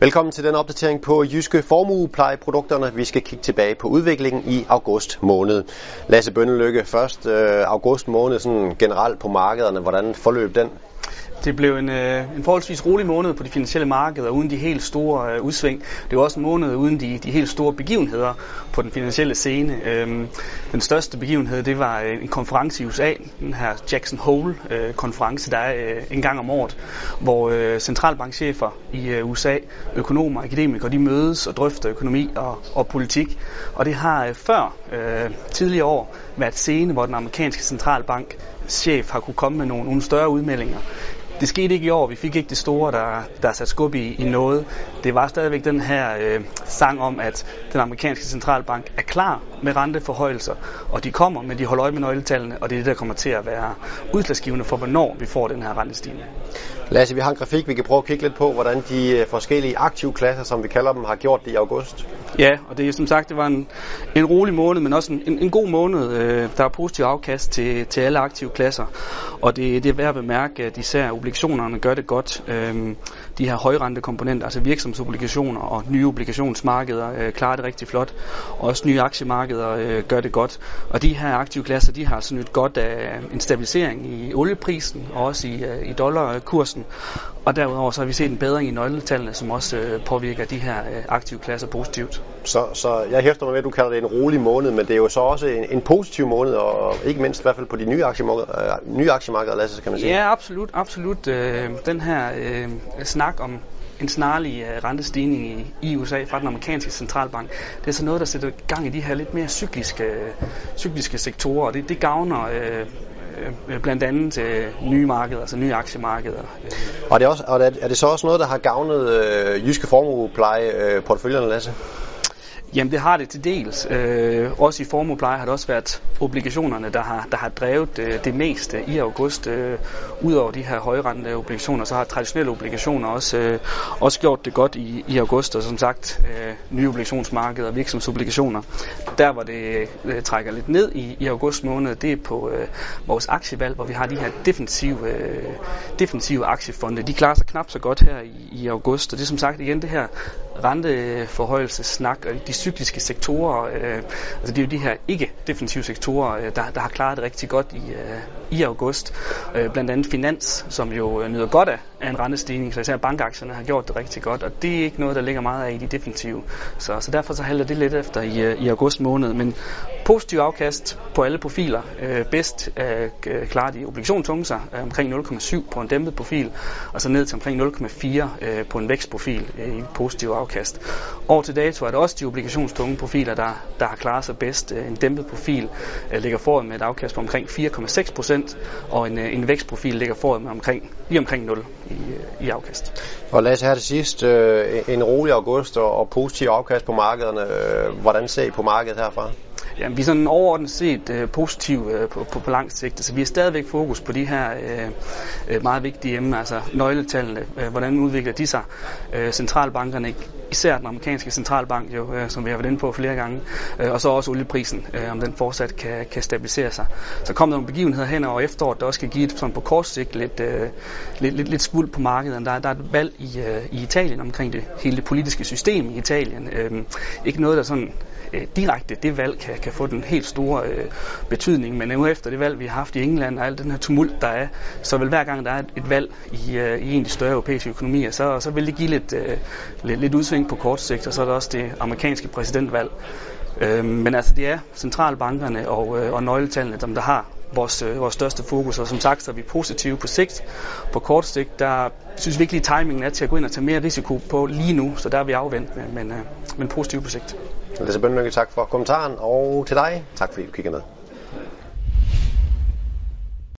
Velkommen til den opdatering på Jyske Formueplejeprodukterne. Vi skal kigge tilbage på udviklingen i august måned. Lasse Bønnelykke, først øh, august måned sådan generelt på markederne. Hvordan forløb den? Det blev en, øh, en forholdsvis rolig måned på de finansielle markeder, uden de helt store øh, udsving. Det var også en måned uden de, de helt store begivenheder på den finansielle scene. Øhm, den største begivenhed, det var øh, en konference i USA, den her Jackson Hole-konference, øh, der er øh, en gang om året, hvor centralbankchefer i USA, økonomer og akademikere, de mødes og drøfter økonomi og, og politik. Og det har før øh, tidligere år været scene, hvor den amerikanske centralbank chef har kunne komme med nogle, nogle større udmeldinger. Det skete ikke i år. Vi fik ikke det store, der, der sat skub i, i noget. Det var stadigvæk den her øh, sang om, at den amerikanske centralbank er klar med renteforhøjelser, og de kommer, men de holder øje med nøgletallene, og det er det, der kommer til at være udslagsgivende for, hvornår vi får den her rentestigning. Lasse, vi har en grafik, vi kan prøve at kigge lidt på, hvordan de øh, forskellige aktive klasser, som vi kalder dem, har gjort det i august. Ja, og det er som sagt, det var en, en rolig måned, men også en, en, en god måned. Øh, der er positiv afkast til, til alle aktive klasser, og det, det er værd at bemærke, at især obligationerne gør det godt. Øhm, de her højrente komponenter, altså virksomhedsobligationer og nye obligationsmarkeder, øh, klarer det rigtig flot. Også nye aktiemarkeder øh, gør det godt. Og de her aktive klasser, de har altså nyt godt af en stabilisering i olieprisen og også i, øh, i dollarkursen. Og derudover så har vi set en bedring i nøgletallene, som også øh, påvirker de her øh, aktive klasser positivt. Så, så jeg hæfter mig med, at du kalder det en rolig måned, men det er jo så også en, en positiv måned, og ikke mindst i hvert fald på de nye aktiemarkeder, øh, nye aktiemarkeder Lasse, kan man sige. Ja, absolut. absolut. Øh, den her øh, snak om en snarlig øh, rentestigning i, i USA fra den amerikanske centralbank, det er så noget, der sætter gang i de her lidt mere cykliske, cykliske sektorer, og det, det gavner øh, øh, Øh, blandt andet øh, nye markeder, altså nye aktiemarkeder. Og, det er, også, og er det så også noget, der har gavnet øh, jyske formuepleje øh, porteføljerne, Lasse? Jamen det har det til dels. Øh, også i formuepleje har det også været obligationerne, der har, der har drevet øh, det meste i august. Øh, Udover de her højrente obligationer, så har traditionelle obligationer også, øh, også gjort det godt i, i august. Og som sagt, øh, nye obligationsmarkeder og virksomhedsobligationer. Der hvor det øh, trækker lidt ned i, i august måned, det er på øh, vores aktievalg, hvor vi har de her defensive, øh, defensive aktiefonde. De klarer sig knap så godt her i, i august. Og det er som sagt igen det her renteforhøjelsesnak og øh, de cykliske sektorer, øh, altså det er jo de her ikke-defensive sektorer, øh, der, der har klaret det rigtig godt i, øh, i august. Øh, blandt andet finans, som jo øh, nyder godt af, af en rentestigning, så især bankaktierne har gjort det rigtig godt, og det er ikke noget, der ligger meget af i de defensive. Så, så derfor så halter det lidt efter i, øh, i august måned, men positiv afkast på alle profiler. Øh, bedst øh, øh klarer de obligationstunge sig øh, omkring 0,7 på en dæmpet profil, og så ned til omkring 0,4 øh, på en vækstprofil øh, i positiv afkast. År til dato er det også de obligationstunge profiler, der, der har klaret sig bedst. Øh, en dæmpet profil øh, ligger foran med et afkast på omkring 4,6 procent, og en, øh, en vækstprofil ligger foran med omkring, lige omkring 0 i, i afkast. Og lad os have det sidst, øh, en rolig august og, og positiv afkast på markederne. Øh, hvordan ser I på markedet herfra? Jamen, vi er sådan overordnet set øh, positive øh, på, på, på lang sigt. Så vi har stadigvæk fokus på de her øh, øh, meget vigtige emner, altså nøgletallene, øh, hvordan udvikler de sig. Øh, centralbankerne, især den amerikanske centralbank, jo, øh, som vi har været inde på flere gange, øh, og så også olieprisen, øh, om den fortsat kan, kan stabilisere sig. Så kommer der nogle begivenheder hen over efteråret, der også kan give et, sådan på kort sigt lidt, øh, lidt, lidt, lidt smuld på markedet. Der, der er et valg i, øh, i Italien omkring det hele det politiske system i Italien. Øh, ikke noget, der sådan øh, direkte det valg kan, kan få den helt store øh, betydning, men nu efter det valg, vi har haft i England og al den her tumult, der er, så vil hver gang der er et valg i, øh, i en af de større europæiske økonomier, så, så vil det give lidt, øh, lidt, lidt udsving på kort sigt, og så er der også det amerikanske præsidentvalg. Øh, men altså det er centralbankerne og, øh, og nøgletallene, som der har vores, øh, vores største fokus, og som sagt så er vi positive på sigt. På kort sigt, der synes vi ikke lige timingen er til at gå ind og tage mere risiko på lige nu, så der er vi afventende, men, øh, men positive på sigt. Lasse Bønlykke, tak for kommentaren, og til dig, tak fordi du kigger med.